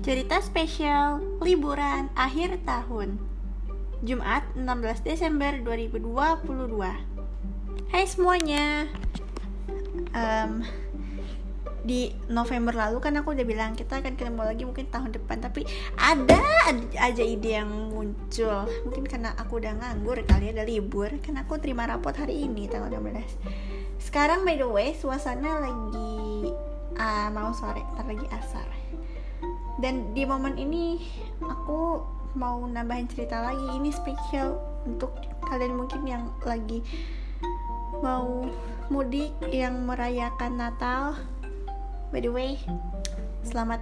Cerita spesial liburan akhir tahun. Jumat 16 Desember 2022 Hai semuanya. Um, Di November lalu kan aku udah bilang kita akan ketemu lagi mungkin tahun depan Tapi ada aja ide yang muncul. Mungkin karena aku udah nganggur kali ya, ada libur Karena aku terima rapot hari ini tanggal 16 Sekarang by the way suasana lagi uh, mau sore, ntar lagi asar dan di momen ini aku mau nambahin cerita lagi. Ini spesial untuk kalian mungkin yang lagi mau mudik yang merayakan Natal. By the way selamat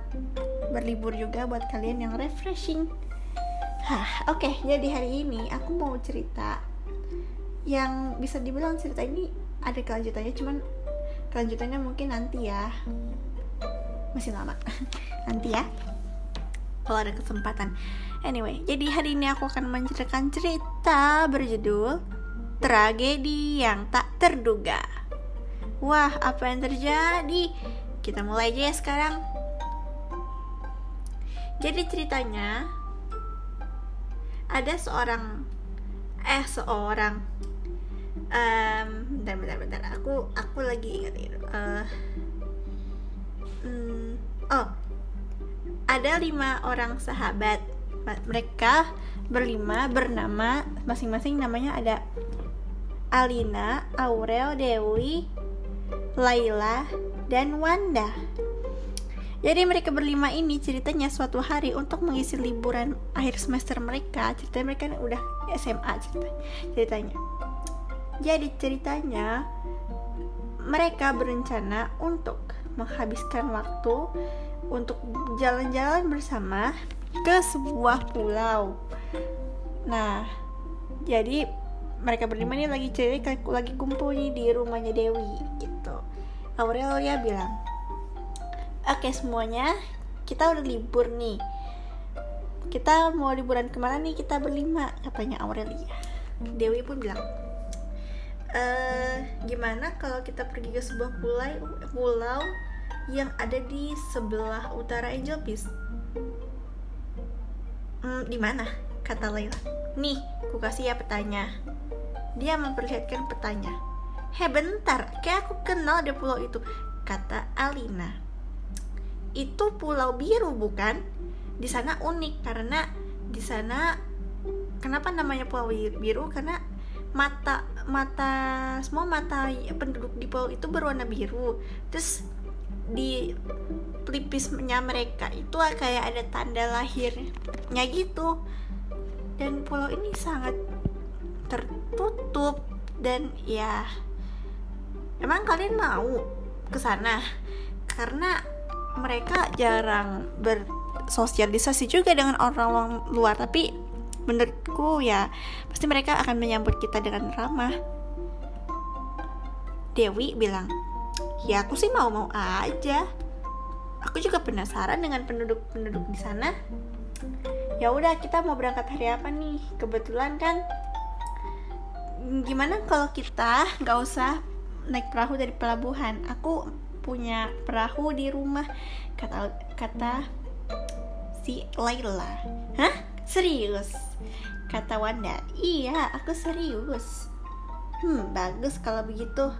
berlibur juga buat kalian yang refreshing. Hah, oke, okay, jadi hari ini aku mau cerita yang bisa dibilang cerita ini ada kelanjutannya, cuman kelanjutannya mungkin nanti ya. Masih lama. nanti ya. Kalau ada kesempatan. Anyway jadi hari ini aku akan menceritakan cerita berjudul tragedi yang tak terduga. Wah apa yang terjadi? Kita mulai aja ya sekarang. Jadi ceritanya ada seorang eh seorang um, bentar bentar bentar. Aku aku lagi ingat uh, um, oh ada lima orang sahabat mereka berlima bernama masing-masing namanya ada Alina, Aurel, Dewi, Laila, dan Wanda. Jadi mereka berlima ini ceritanya suatu hari untuk mengisi liburan akhir semester mereka. Ceritanya mereka udah SMA cerita ceritanya. Jadi ceritanya mereka berencana untuk menghabiskan waktu untuk jalan-jalan bersama ke sebuah pulau. Nah, jadi mereka berlima ini lagi cerita lagi kumpul nih di rumahnya Dewi gitu. Aurelia bilang, oke semuanya kita udah libur nih. Kita mau liburan ke mana nih kita berlima katanya Aurelia. Dewi pun bilang, e, gimana kalau kita pergi ke sebuah pulau pulau yang ada di sebelah utara Angel Beach. Hmm, di mana? Kata Layla. Nih, ku kasih ya petanya. Dia memperlihatkan petanya. Hei bentar, kayak aku kenal deh pulau itu. Kata Alina. Itu pulau biru bukan? Di sana unik karena di sana kenapa namanya pulau biru? Karena mata mata semua mata penduduk di pulau itu berwarna biru. Terus di pelipisnya mereka itu kayak ada tanda lahirnya gitu. Dan pulau ini sangat tertutup dan ya emang kalian mau ke sana? Karena mereka jarang bersosialisasi juga dengan orang luar tapi menurutku ya pasti mereka akan menyambut kita dengan ramah. Dewi bilang ya aku sih mau-mau aja. Aku juga penasaran dengan penduduk-penduduk di sana. Ya udah kita mau berangkat hari apa nih? Kebetulan kan gimana kalau kita nggak usah naik perahu dari pelabuhan? Aku punya perahu di rumah kata kata si Laila. Hah? Serius? Kata Wanda. Iya aku serius. Hmm bagus kalau begitu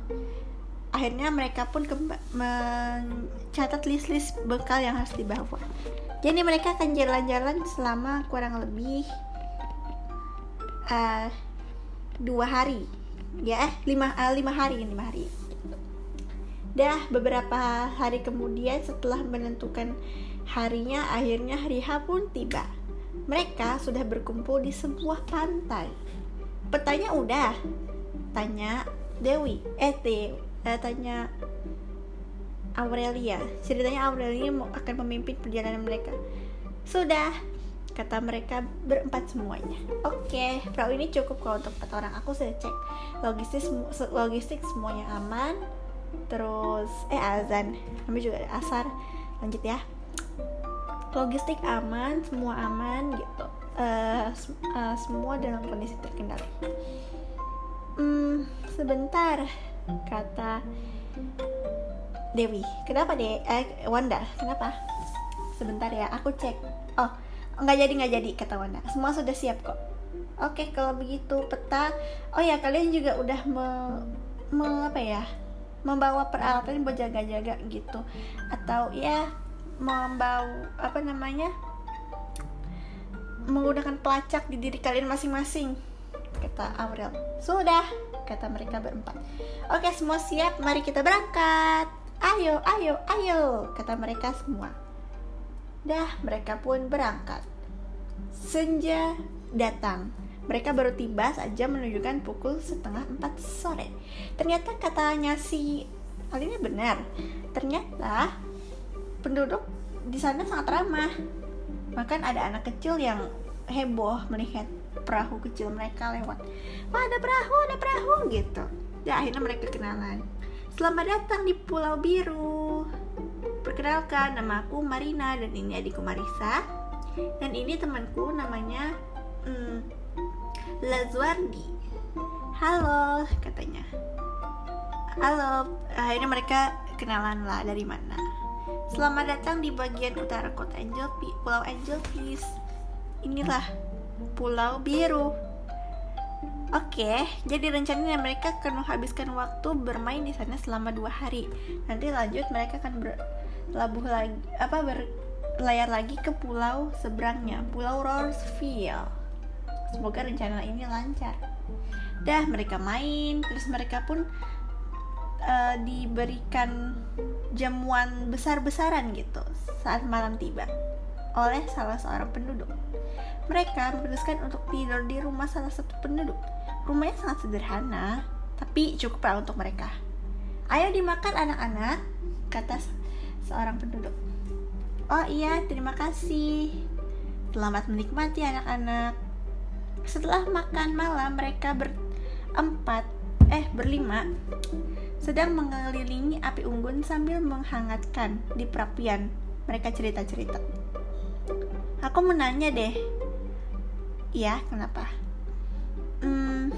akhirnya mereka pun mencatat list-list bekal yang harus dibawa. Jadi mereka akan jalan-jalan selama kurang lebih uh, dua hari, ya, eh, lima uh, lima hari, lima hari. Dah beberapa hari kemudian setelah menentukan harinya, akhirnya hari H pun tiba. Mereka sudah berkumpul di sebuah pantai. Petanya udah, tanya Dewi, eh Dewi tanya Aurelia. Ceritanya Aurelia mau akan memimpin perjalanan mereka. Sudah kata mereka berempat semuanya. Oke okay, perahu ini cukup kalau untuk empat orang. Aku sudah cek. Logistik logistik semuanya aman. Terus eh azan. Kami juga asar. Lanjut ya. Logistik aman semua aman gitu. Uh, uh, semua dalam kondisi terkendali. Hmm, sebentar kata Dewi. Kenapa deh eh, Wanda. Kenapa? Sebentar ya aku cek. Oh nggak jadi nggak jadi kata Wanda. Semua sudah siap kok. Oke kalau begitu peta. Oh ya kalian juga udah me, me apa ya? Membawa peralatan buat jaga-jaga gitu. Atau ya membawa apa namanya? Menggunakan pelacak di diri kalian masing-masing kata Aurel. Sudah kata mereka berempat oke semua siap mari kita berangkat ayo ayo ayo kata mereka semua Dah, mereka pun berangkat. Senja datang. Mereka baru tiba saja menunjukkan pukul setengah empat sore. Ternyata katanya si Alina benar. Ternyata penduduk di sana sangat ramah. Bahkan ada anak kecil yang heboh melihat perahu kecil mereka lewat. Wah ada perahu, ada perahu gitu. Dan akhirnya mereka kenalan. Selamat datang di Pulau Biru. Perkenalkan, nama aku Marina dan ini adikku Marisa. Dan ini temanku namanya hmm, Lazwardi. Halo, katanya. Halo, akhirnya mereka kenalan lah dari mana. Selamat datang di bagian utara kota Angel Pulau Angel Peace. Inilah Pulau Biru. Oke, jadi rencananya mereka akan menghabiskan waktu bermain di sana selama dua hari. Nanti lanjut mereka akan ber labuh lagi apa berlayar lagi ke pulau seberangnya pulau Rosefield semoga rencana ini lancar dah mereka main terus mereka pun uh, diberikan jamuan besar-besaran gitu saat malam tiba oleh salah seorang penduduk mereka memutuskan untuk tidur di rumah salah satu penduduk rumahnya sangat sederhana tapi cukup lah untuk mereka ayo dimakan anak-anak kata seorang penduduk. Oh iya, terima kasih. Selamat menikmati anak-anak. Setelah makan malam, mereka berempat, eh berlima, sedang mengelilingi api unggun sambil menghangatkan di perapian. Mereka cerita-cerita. Aku menanya deh. Iya, kenapa? Hmm,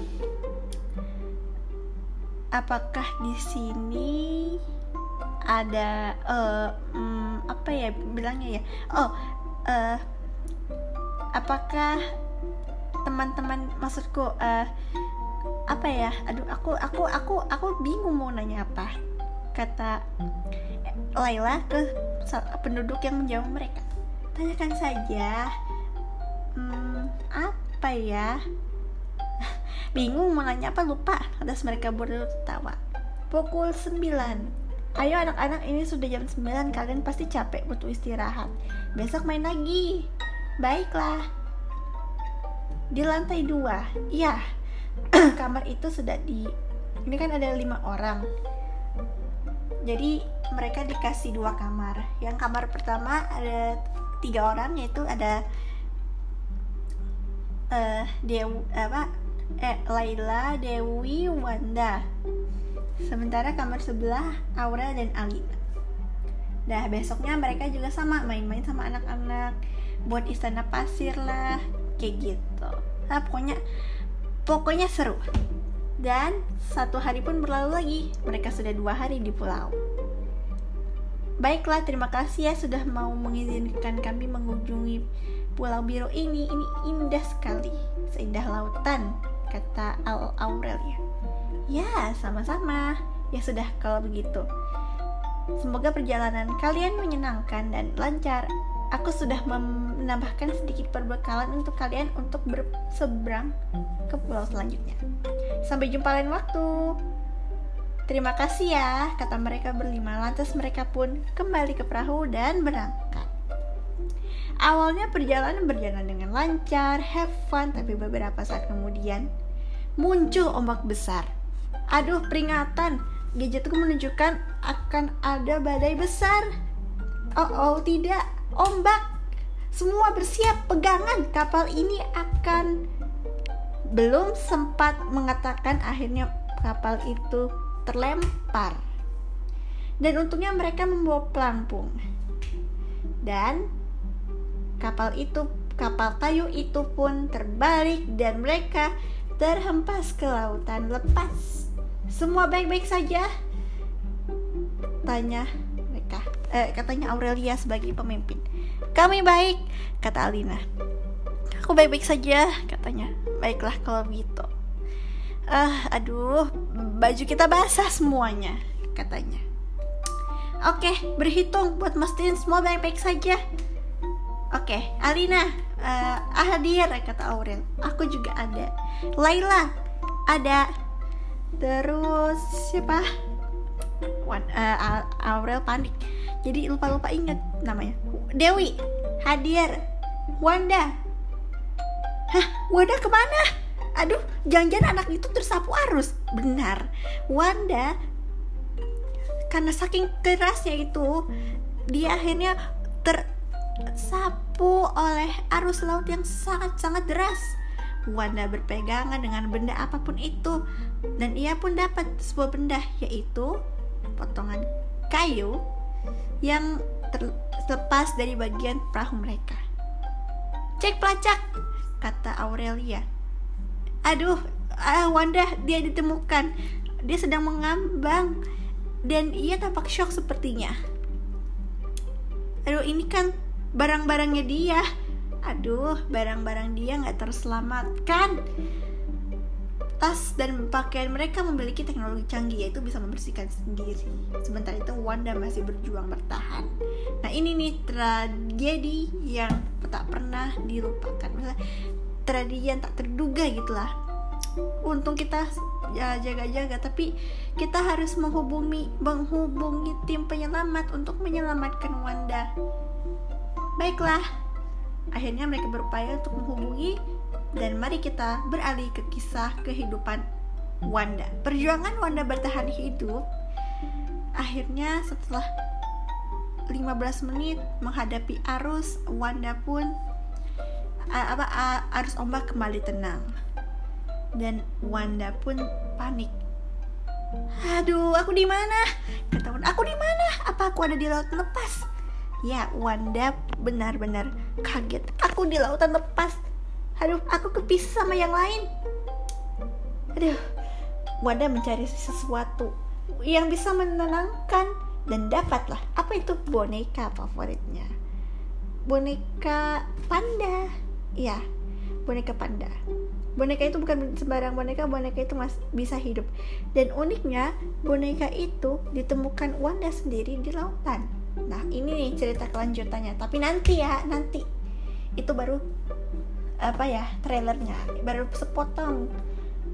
apakah di sini ada uh, um, apa ya bilangnya ya? Oh uh, apakah teman-teman maksudku uh, apa ya? Aduh aku aku aku aku bingung mau nanya apa. Kata Laila ke penduduk yang menjawab mereka. Tanyakan saja hmm, apa ya? Bingung mau nanya apa lupa. Atas mereka berdua tertawa. Pukul 9 Ayo anak-anak ini sudah jam 9 Kalian pasti capek butuh istirahat. Besok main lagi. Baiklah. Di lantai 2 Iya. Kamar itu sudah di Ini kan ada lima orang. Jadi mereka dikasih dua kamar. Yang kamar pertama ada tiga orang Yaitu ada uh, Dewi apa eh Laila, Dewi, Wanda Sementara kamar sebelah Aura dan Alina. Dah besoknya mereka juga sama main-main sama anak-anak buat istana pasir lah kayak gitu. Nah, pokoknya pokoknya seru. Dan satu hari pun berlalu lagi. Mereka sudah dua hari di pulau. Baiklah, terima kasih ya sudah mau mengizinkan kami mengunjungi Pulau Biru ini. Ini indah sekali, seindah lautan, kata Al Aurelia. Ya, sama-sama. Ya sudah kalau begitu. Semoga perjalanan kalian menyenangkan dan lancar. Aku sudah menambahkan sedikit perbekalan untuk kalian untuk berseberang ke pulau selanjutnya. Sampai jumpa lain waktu. Terima kasih ya, kata mereka berlima. Lantas mereka pun kembali ke perahu dan berangkat. Awalnya perjalanan berjalan dengan lancar, have fun, tapi beberapa saat kemudian muncul ombak besar Aduh, peringatan. Gadgetku menunjukkan akan ada badai besar. Oh, oh, tidak. Ombak. Semua bersiap pegangan. Kapal ini akan belum sempat mengatakan akhirnya kapal itu terlempar. Dan untungnya mereka membawa pelampung. Dan kapal itu kapal kayu itu pun terbalik dan mereka terhempas ke lautan lepas. Semua baik-baik saja? Tanya mereka. Eh, katanya Aurelia sebagai pemimpin. Kami baik, kata Alina. Aku baik-baik saja, katanya. Baiklah kalau begitu. Ah, aduh, baju kita basah semuanya, katanya. Oke, berhitung buat mastiin semua baik-baik saja. Oke, Alina, uh, hadir, kata Aurel. Aku juga ada. Laila, ada. Terus siapa? Uh, Aurel panik. Jadi lupa-lupa ingat namanya. Dewi, hadir. Wanda, Hah, Wanda ke mana? Aduh, jangan-jangan anak itu tersapu arus. Benar, Wanda karena saking kerasnya itu dia akhirnya tersapu oleh arus laut yang sangat-sangat deras. Wanda berpegangan dengan benda apa pun itu dan ia pun dapat sebuah benda yaitu potongan kayu yang terlepas dari bagian perahu mereka. Cek pelacak, kata Aurelia. Aduh, uh, Wanda, dia ditemukan. Dia sedang mengambang dan ia tampak shock sepertinya. Aduh, ini kan barang-barangnya dia. Aduh, barang-barang dia nggak terselamatkan. Tas dan pakaian mereka memiliki teknologi canggih yaitu bisa membersihkan sendiri. Sementara itu Wanda masih berjuang bertahan. Nah ini nih tragedi yang tak pernah dilupakan. Maksudnya tragedi yang tak terduga gitulah. Untung kita jaga-jaga tapi kita harus menghubungi menghubungi tim penyelamat untuk menyelamatkan Wanda. Baiklah, akhirnya mereka berupaya untuk menghubungi dan mari kita beralih ke kisah kehidupan Wanda. Perjuangan Wanda bertahan hidup akhirnya setelah 15 menit menghadapi arus Wanda pun apa arus ombak kembali tenang. Dan Wanda pun panik. Aduh aku di mana? Wanda aku di mana? Apa aku ada di laut lepas ya Wanda benar-benar kaget. Aku di lautan lepas. Aduh aku kepisah sama yang lain. Aduh Wanda mencari sesuatu yang bisa menenangkan dan dapatlah apa itu boneka favoritnya. Boneka panda. Ya boneka panda. Boneka itu bukan sembarang boneka boneka itu mas bisa hidup. Dan uniknya boneka itu ditemukan Wanda sendiri di lautan nah ini nih cerita kelanjutannya. Tapi nanti ya nanti. Itu baru apa ya trailernya. Baru sepotong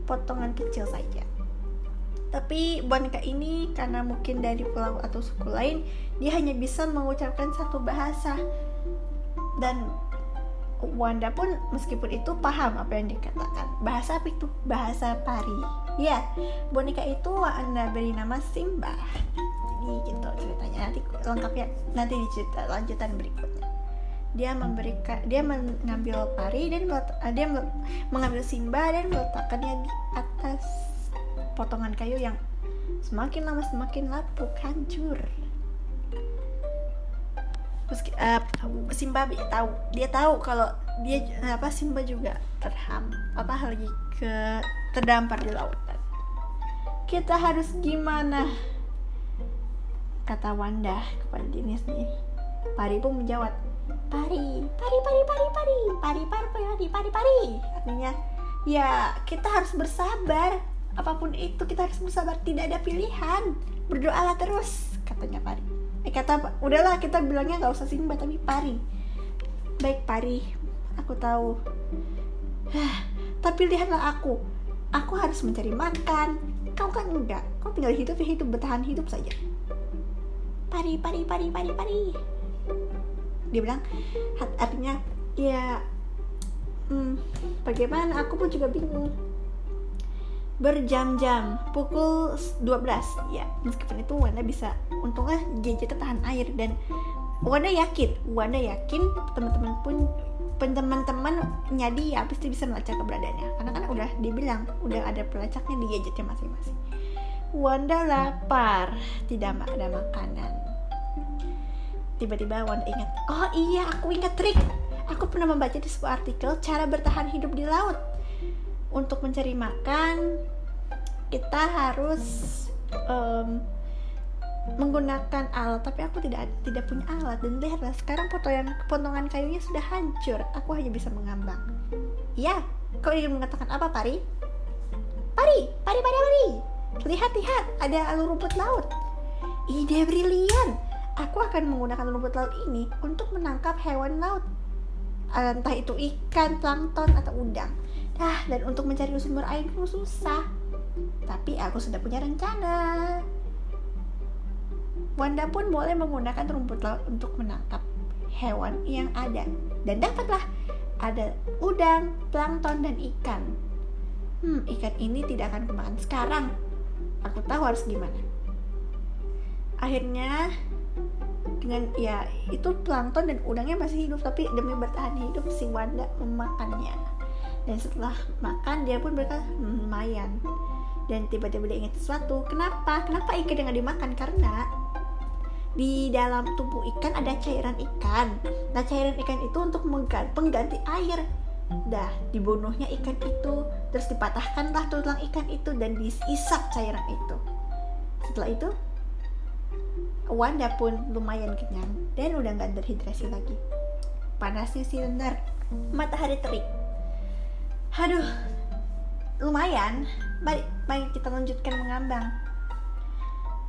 potongan kecil saja. Tapi boneka ini karena mungkin dari pulau atau suku lain dia hanya bisa mengucapkan satu bahasa. Dan Wanda pun meskipun itu paham apa yang dikatakan. Bahasa apa itu? Bahasa pari. Ya boneka itu Anda beri nama Simba jadi gitu ceritanya. Nanti lengkapnya nanti di cerita lanjutan berikutnya. Dia memberikan dia mengambil pari dan uh, dia mengambil Simba dan meletakkannya di atas potongan kayu yang semakin lama semakin lapuk hancur. Meski, uh, Simba tahu dia tahu kalau dia apa Simba juga terham apa lagi ke terdampar di lautan. Kita harus gimana kata Wanda kepada dirinya sendiri. Pari pun menjawab pari pari pari pari pari pari pari pari pari pari artinya ya kita harus bersabar. Apa pun itu kita harus bersabar. Tidak ada pilihan. Berdoalah terus katanya pari. Eh kata udahlah kita bilangnya nggak usah simba tapi pari. Baik pari. Aku tahu. Tapi lihatlah aku. Aku harus mencari makan. Kau kan enggak. Kau tinggal hidup ya hidup bertahan hidup saja pari pari pari pari pari. Dia bilang artinya ya hmm, bagaimana? Aku pun juga bingung. Berjam-jam pukul 12 ya meskipun itu Wanda bisa untungnya JJ tahan air dan Wanda yakin Wanda yakin teman-teman pun teman-teman nyadi ya pasti bisa melacak keberadaannya. Karena kan udah dibilang udah ada pelacaknya di gadgetnya masing-masing Wanda lapar. Tidak ada makanan. Tiba-tiba Wanda ingat oh iya aku ingat trik. Aku pernah membaca di sebuah artikel cara bertahan hidup di laut. Untuk mencari makan kita harus um, menggunakan alat tapi aku tidak tidak punya alat. Dan lihatlah sekarang potongan potongan kayunya sudah hancur. Aku hanya bisa mengambang. Ya kau ingin mengatakan apa pari? Pari pari pari pari lihat lihat ada alur rumput laut ide brilian aku akan menggunakan rumput laut ini untuk menangkap hewan laut entah itu ikan plankton atau udang Nah, dan untuk mencari sumber air itu susah. Tapi aku sudah punya rencana. Wanda pun boleh menggunakan rumput laut untuk menangkap hewan yang ada dan dapatlah ada udang, plankton dan ikan. Hmm, ikan ini tidak akan kemakan sekarang. Aku tahu harus gimana. Akhirnya dengan ya itu plankton dan udangnya masih hidup tapi demi bertahan hidup si Wanda memakannya. Dan setelah makan dia pun berkata hmm, lumayan. Dan tiba-tiba dia ingat sesuatu. Kenapa? Kenapa ikan yang dimakan? Karena di dalam tubuh ikan ada cairan ikan. Nah, cairan ikan itu untuk pengganti air. Dah, dibunuhnya ikan itu, terus dipatahkanlah tulang ikan itu dan diisap cairan itu. Setelah itu, Wanda pun lumayan kenyang dan udah nggak terhidrasi lagi. Panasnya silinder, matahari terik. Aduh, lumayan. Baik, baik kita lanjutkan mengambang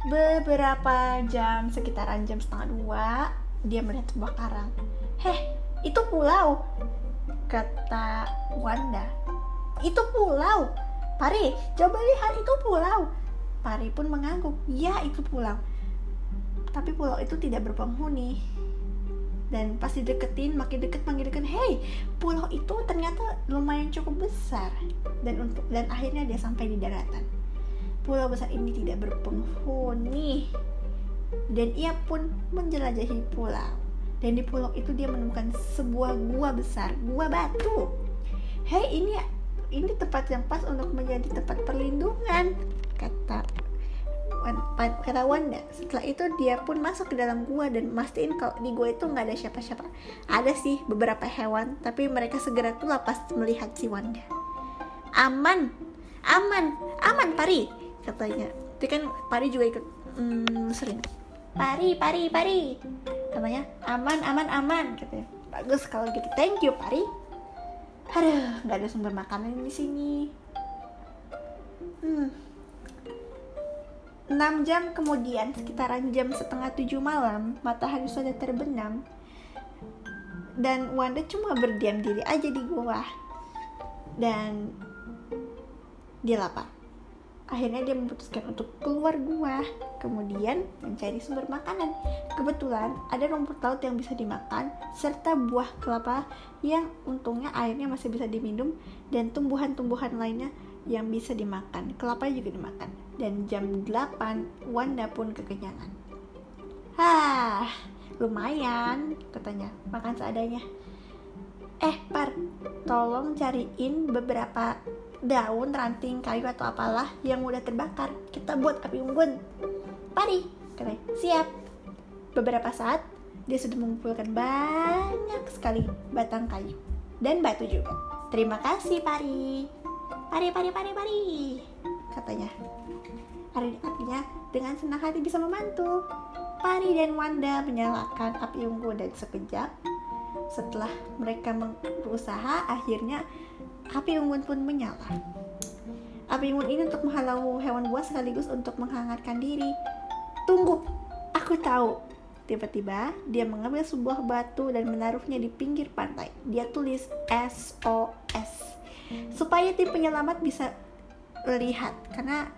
beberapa jam sekitaran jam setengah dua dia melihat sebuah karang heh itu pulau kata Wanda itu pulau. Pari coba lihat itu pulau. Pari pun mengangguk ya itu pulau. Tapi pulau itu tidak berpenghuni. Dan pas dideketin makin deket makin deket hey pulau itu ternyata lumayan cukup besar. Dan untuk dan akhirnya dia sampai di daratan. Pulau besar ini tidak berpenghuni. Dan ia pun menjelajahi pulau dan di pulau itu dia menemukan sebuah gua besar gua batu. Hei ini ini tempat yang pas untuk menjadi tempat perlindungan kata kata Wanda. Setelah itu dia pun masuk ke dalam gua dan mastiin kalau di gua itu nggak ada siapa-siapa. Ada sih beberapa hewan tapi mereka segera tuh pas melihat si Wanda. Aman aman aman pari katanya. Tapi kan Pari juga ikut hmm, sering Pari Pari Pari. Katanya aman aman aman katanya bagus kalau gitu. Thank you Pari. Aduh nggak ada sumber makanan di sini. Hmm. 6 jam kemudian sekitaran jam setengah tujuh malam matahari sudah terbenam. Dan Wanda cuma berdiam diri aja di gua. Dan dia lapar Akhirnya dia memutuskan untuk keluar gua, kemudian mencari sumber makanan. Kebetulan ada rumput laut yang bisa dimakan, serta buah kelapa yang untungnya airnya masih bisa diminum, dan tumbuhan-tumbuhan lainnya yang bisa dimakan. Kelapa juga dimakan. Dan jam 8, Wanda pun kekenyangan. Hah, lumayan, katanya, makan seadanya. Eh, Par, tolong cariin beberapa daun, ranting, kayu atau apalah yang mudah terbakar. Kita buat api unggun. Pari, katanya. Siap. Beberapa saat, dia sudah mengumpulkan banyak sekali batang kayu dan batu juga. Terima kasih, Pari. Pari, pari, pari, pari, katanya. Artinya, dengan senang hati bisa membantu. Pari dan Wanda menyalakan api unggun dan sekejap setelah mereka berusaha akhirnya api unggun pun menyala. Api unggun ini untuk menghalau hewan buas sekaligus untuk menghangatkan diri. Tunggu, aku tahu. Tiba-tiba dia mengambil sebuah batu dan menaruhnya di pinggir pantai. Dia tulis SOS supaya tim penyelamat bisa lihat karena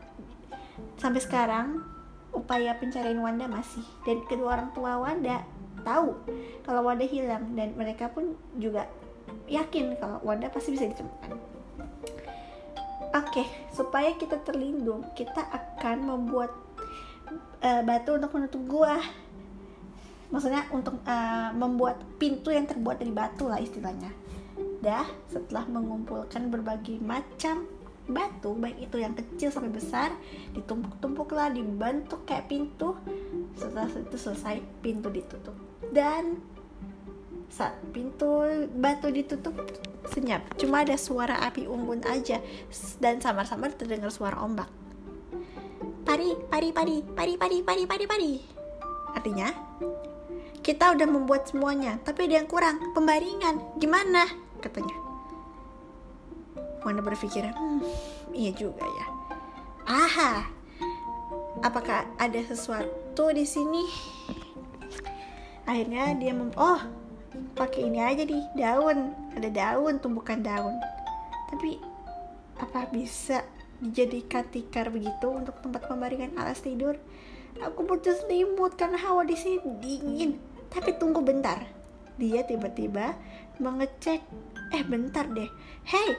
sampai sekarang upaya pencarian Wanda masih dan kedua orang tua Wanda tahu kalau Wanda hilang dan mereka pun juga yakin kalau Wanda pasti bisa ditemukan. Oke, okay, supaya kita terlindung, kita akan membuat uh, batu untuk menutup gua. Maksudnya untuk uh, membuat pintu yang terbuat dari batu lah istilahnya. Dah, setelah mengumpulkan berbagai macam batu, baik itu yang kecil sampai besar, ditumpuk-tumpuklah, dibentuk kayak pintu. Setelah itu selesai, pintu ditutup. Dan saat pintu batu ditutup senyap cuma ada suara api unggun aja dan samar-samar terdengar suara ombak pari, pari, pari, pari, pari, pari, pari, pari. Artinya, kita udah membuat semuanya, tapi ada yang kurang, pembaringan. Gimana? Katanya. Wanda berpikir, hmm, iya juga ya. Aha, apakah ada sesuatu di sini? Akhirnya dia mem oh pakai ini aja di daun, ada daun, tumbukan daun. Tapi apa bisa dijadikan tikar begitu untuk tempat pembaringan alas tidur? Aku butuh selimut karena hawa di sini dingin. Tapi tunggu bentar. Dia tiba-tiba mengecek. Eh bentar deh. Hey,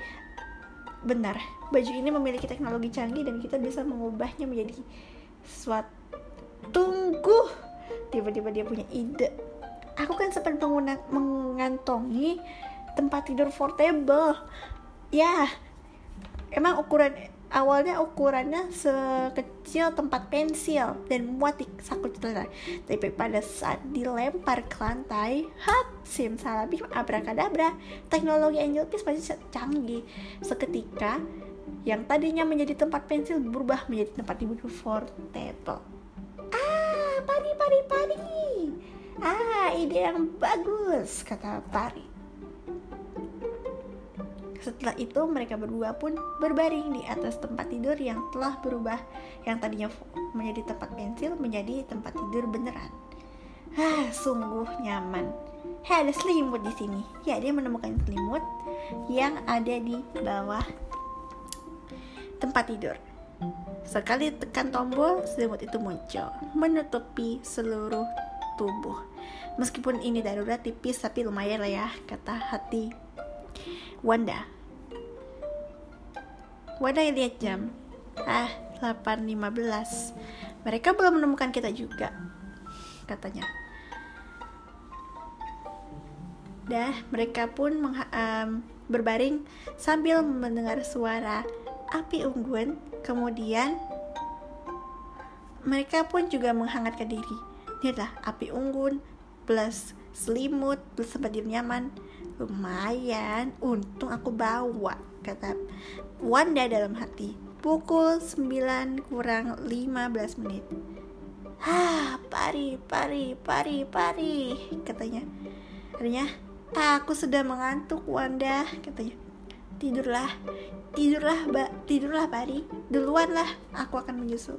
benar. Baju ini memiliki teknologi canggih dan kita bisa mengubahnya menjadi sesuatu. Tunggu. Tiba-tiba dia punya ide. Aku kan sempat mengantongi tempat tidur portable. Ya, emang ukuran awalnya ukurannya sekecil tempat pensil dan muat di saku celana. Tapi pada saat dilempar ke lantai, hap, sim salabim abrakadabra. Teknologi Angel Kiss pasti canggih. Seketika, yang tadinya menjadi tempat pensil berubah menjadi tempat tidur portable. Ah, pari pari pari. Ah, ide yang bagus, kata Pari. Setelah itu mereka berdua pun berbaring di atas tempat tidur yang telah berubah yang tadinya menjadi tempat pensil menjadi tempat tidur beneran. Ah, sungguh nyaman. Hei, ada selimut di sini. Ya, dia menemukan selimut yang ada di bawah tempat tidur. Sekali tekan tombol, selimut itu muncul, menutupi seluruh tubuh. Meskipun ini darurat tipis, tapi lumayan lah ya, kata hati Wanda. Wanda lihat jam. Ah, 8.15. Mereka belum menemukan kita juga, katanya. Dah, mereka pun um, berbaring sambil mendengar suara api unggun. Kemudian, mereka pun juga menghangatkan diri. Lihatlah, api unggun plus selimut plus tempat nyaman Lumayan, untung aku bawa, kata Wanda dalam hati. Pukul 9 kurang 15 menit. Hah, pari, pari, pari, pari, katanya. Artinya, aku sudah mengantuk, Wanda, katanya. Tidurlah, tidurlah, mbak, tidurlah, pari. Duluan lah, aku akan menyusul.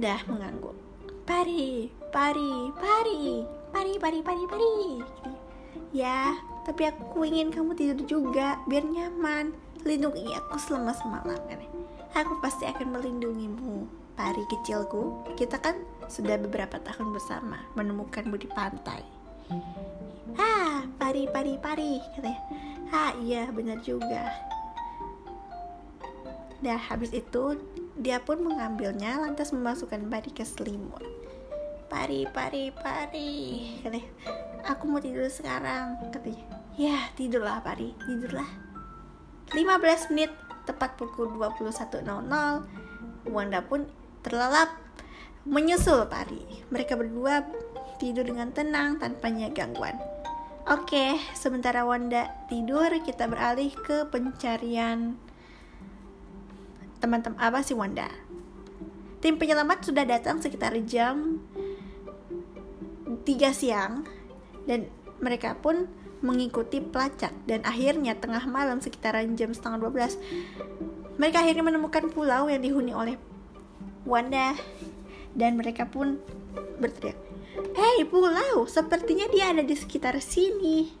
Dah mengangguk. Pari, pari, pari, pari pari pari pari. Ya tapi aku ingin kamu tidur juga biar nyaman. Lindungi aku selama semalam kan aku pasti akan melindungimu pari kecilku. Kita kan sudah beberapa tahun bersama menemukan budi pantai. Ah pari pari pari katanya ah iya benar juga. Dah habis itu dia pun mengambilnya lantas memasukkan pari ke selimut. Pari pari pari katanya. Aku mau tidur sekarang katanya. Ya tidurlah pari tidurlah. 15 menit tepat pukul 21.00 Wanda pun terlelap menyusul pari. Mereka berdua tidur dengan tenang tanpa gangguan. Oke, sementara Wanda tidur, kita beralih ke pencarian teman-teman apa sih Wanda. Tim penyelamat sudah datang sekitar jam 3 siang dan mereka pun mengikuti pelacak dan akhirnya tengah malam sekitaran jam setengah 12 mereka akhirnya menemukan pulau yang dihuni oleh Wanda dan mereka pun berteriak Hei pulau, sepertinya dia ada di sekitar sini.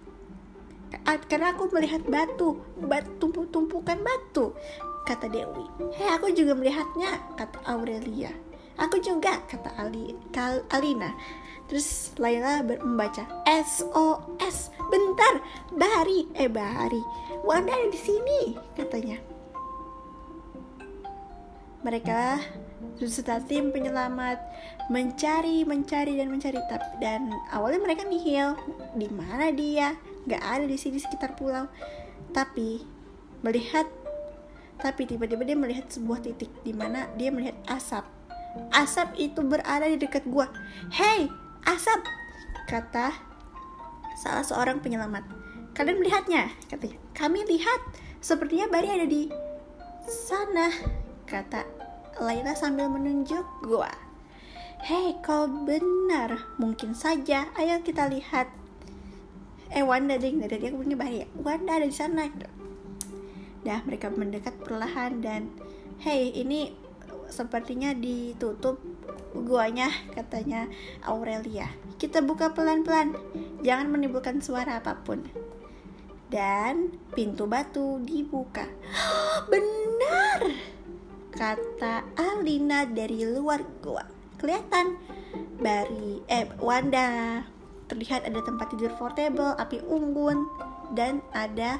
Karena aku melihat batu, batu tumpukan batu, kata Dewi. Hei, aku juga melihatnya, kata Aurelia. Aku juga, kata Ali, Kal, Alina. Terus Laila membaca SOS. Bentar, Bahari, eh Bahari, Wanda ada di sini, katanya. Mereka serta tim penyelamat mencari, mencari dan mencari dan awalnya mereka nihil. Di mana dia? Gak ada di sini sekitar pulau. Tapi melihat tapi tiba-tiba dia melihat sebuah titik di mana dia melihat asap. Asap itu berada di dekat gua. Hey, asap kata salah seorang penyelamat kalian melihatnya katanya kami lihat sepertinya Bari ada di sana kata Laila sambil menunjuk gua. Hei, kau benar. Mungkin saja. Ayo kita lihat. Eh, Wanda ding. Dari dia kemudian bahaya. Wanda ada di sana. Dah, mereka mendekat perlahan dan Hei, ini sepertinya ditutup guanya, katanya Aurelia. Kita buka pelan-pelan. Jangan menimbulkan suara apa pun. Dan pintu batu dibuka. Benar! Kata Alina dari luar gua kelihatan Bari eh Wanda terlihat ada tempat tidur portable api unggun dan ada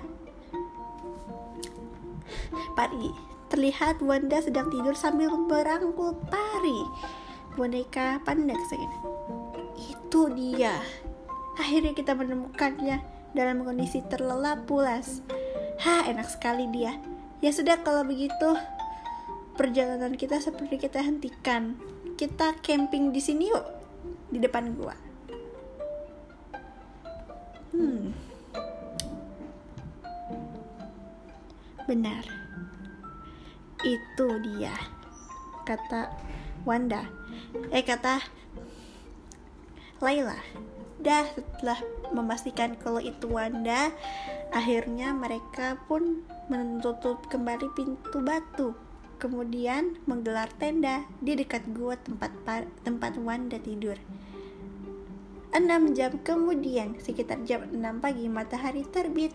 Pari terlihat Wanda sedang tidur sambil merangkul Pari boneka panda kesayangan. Itu dia. Akhirnya kita menemukannya dalam kondisi terlelap pulas. Ha enak sekali dia. Ya sudah kalau begitu perjalanan kita seperti kita hentikan. Kita camping di sini yuk di depan gua. Hmm benar itu dia kata Wanda eh kata Laila dah setelah memastikan kalau itu Wanda akhirnya mereka pun menutup kembali pintu batu kemudian menggelar tenda di dekat gua tempat tempat Wanda tidur. Enam jam kemudian, sekitar jam 6 pagi matahari terbit.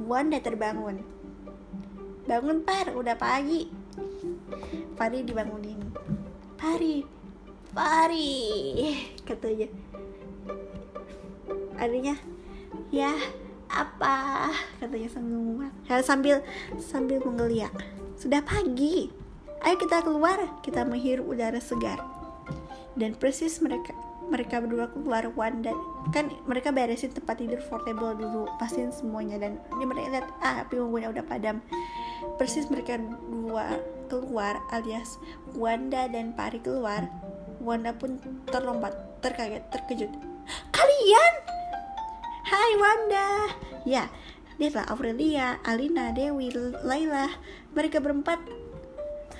Wanda terbangun. Bangun par, udah pagi. Pari dibangunin. Pari, Pari, katanya. Adanya, ya apa? Katanya sambil sambil sambil menggeliat. Sudah pagi. Ayo kita keluar, kita menghirup udara segar. Dan persis mereka mereka berdua keluar Wanda kan mereka beresin tempat tidur portable dulu pastiin semuanya dan ini mereka lihat ah api unggunnya udah padam persis mereka dua keluar alias Wanda dan Pari keluar Wanda pun terlompat terkaget terkejut. Kalian! Hai Wanda! Ya Lihatlah Aurelia, Alina, Dewi, Laila Mereka berempat.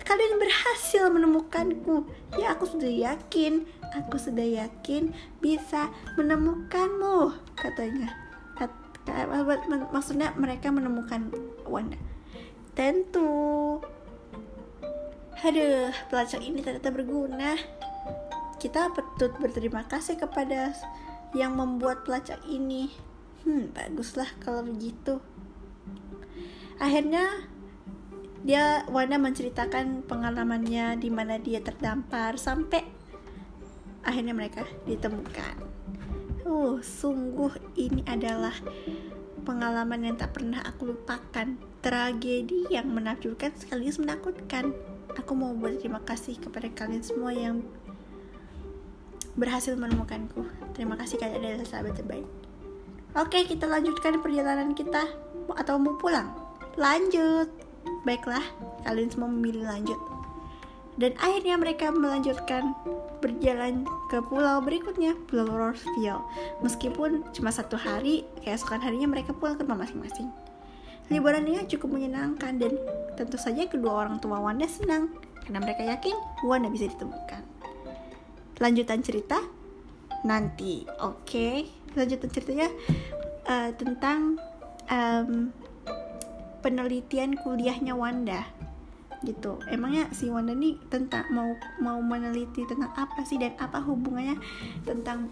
Kalian berhasil menemukanku. Ya aku sudah yakin Aku sudah yakin bisa menemukanmu Katanya. Maksudnya mereka menemukan Wanda Tentu Aduh, pelacak ini ternyata berguna Kita patut berterima kasih kepada yang membuat pelacak ini hmm baguslah kalau begitu akhirnya dia Wanda menceritakan pengalamannya di mana dia terdampar sampai akhirnya mereka ditemukan. Uh, sungguh ini adalah pengalaman yang tak pernah aku lupakan. Tragedi yang menakjubkan sekaligus menakutkan. Aku mau berterima kasih kepada kalian semua yang berhasil menemukanku. Terima kasih kalian adalah sahabat terbaik. Oke, kita lanjutkan perjalanan kita atau mau pulang? Lanjut. Baiklah, kalian semua memilih lanjut. Dan akhirnya mereka melanjutkan berjalan ke pulau berikutnya, Pulau Rosefield. Meskipun cuma satu hari, keesokan harinya mereka pulang ke rumah masing-masing. Liburannya cukup menyenangkan dan tentu saja kedua orang tua Wanda senang karena mereka yakin Wanda bisa ditemukan. Lanjutan cerita nanti, oke? Okay? lanjutan ceritanya uh, tentang um, penelitian kuliahnya Wanda gitu emangnya si Wanda nih tentang mau mau meneliti tentang apa sih dan apa hubungannya tentang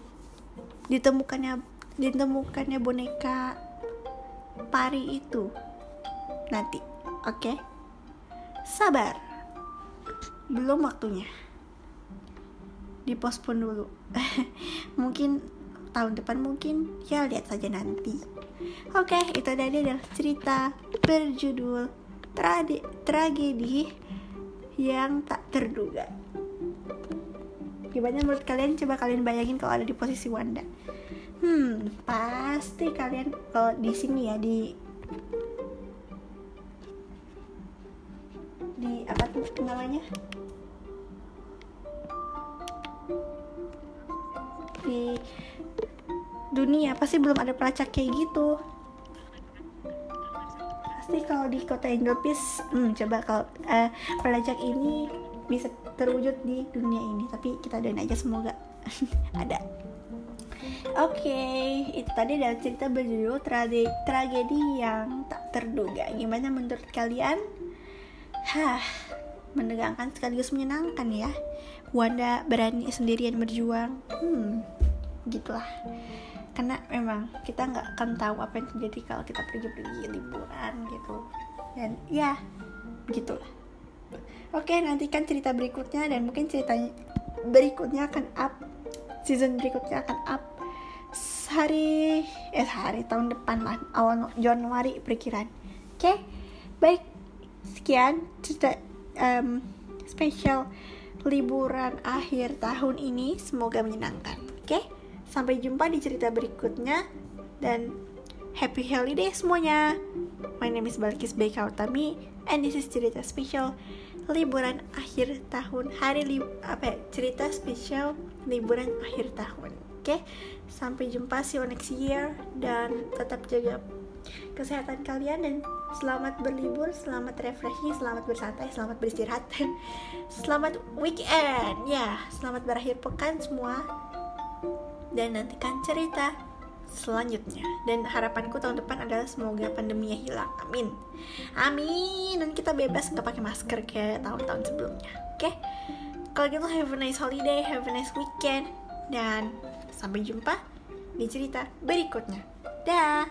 ditemukannya ditemukannya boneka pari itu nanti oke? Okay? sabar. Belum waktunya. Dipospon dulu. Mungkin tahun depan mungkin ya lihat saja nanti. Oke okay, itu tadi adalah cerita berjudul trage tragedi yang tak terduga. Gimana menurut kalian? Coba kalian bayangin kalau ada di posisi Wanda. Hmm pasti kalian kalau di sini ya di di apa tuh namanya di dunia pasti belum ada pelacak kayak gitu pasti kalau di kota Inggris hmm, coba kalau uh, project ini bisa terwujud di dunia ini tapi kita doain aja semoga ada Oke, okay, itu tadi adalah cerita berjudul tragedi, tragedi yang tak terduga. Gimana menurut kalian? Hah, menegangkan sekaligus menyenangkan ya. Wanda berani sendirian berjuang. Hmm, gitulah. Karena memang kita nggak akan tahu apa yang terjadi kalau kita pergi-pergi liburan gitu. Dan ya, gitulah. Oke, nantikan cerita berikutnya dan mungkin ceritanya berikutnya akan up season berikutnya akan up hari eh hari tahun depan lah awal Januari perkiraan oke okay? baik sekian cerita um, spesial liburan akhir tahun ini. Semoga menyenangkan oke? Sampai jumpa di cerita berikutnya dan happy holiday semuanya. My name is Balkis Utami and this is cerita spesial liburan akhir tahun. Hari li apa ya, cerita spesial liburan akhir tahun oke? Sampai jumpa see you next year dan tetap jaga kesehatan kalian dan selamat berlibur, selamat refreshing, selamat bersantai, selamat beristirahat, selamat weekend. Ya, selamat berakhir pekan semua. Dan nantikan cerita selanjutnya. Dan harapanku tahun depan adalah semoga pandeminya hilang. Amin. Amin. Dan kita bebas nggak pakai masker kayak tahun-tahun sebelumnya. Oke? Okay? kalau gitu have a nice holiday have a nice weekend. Dan sampai jumpa di cerita berikutnya. Dah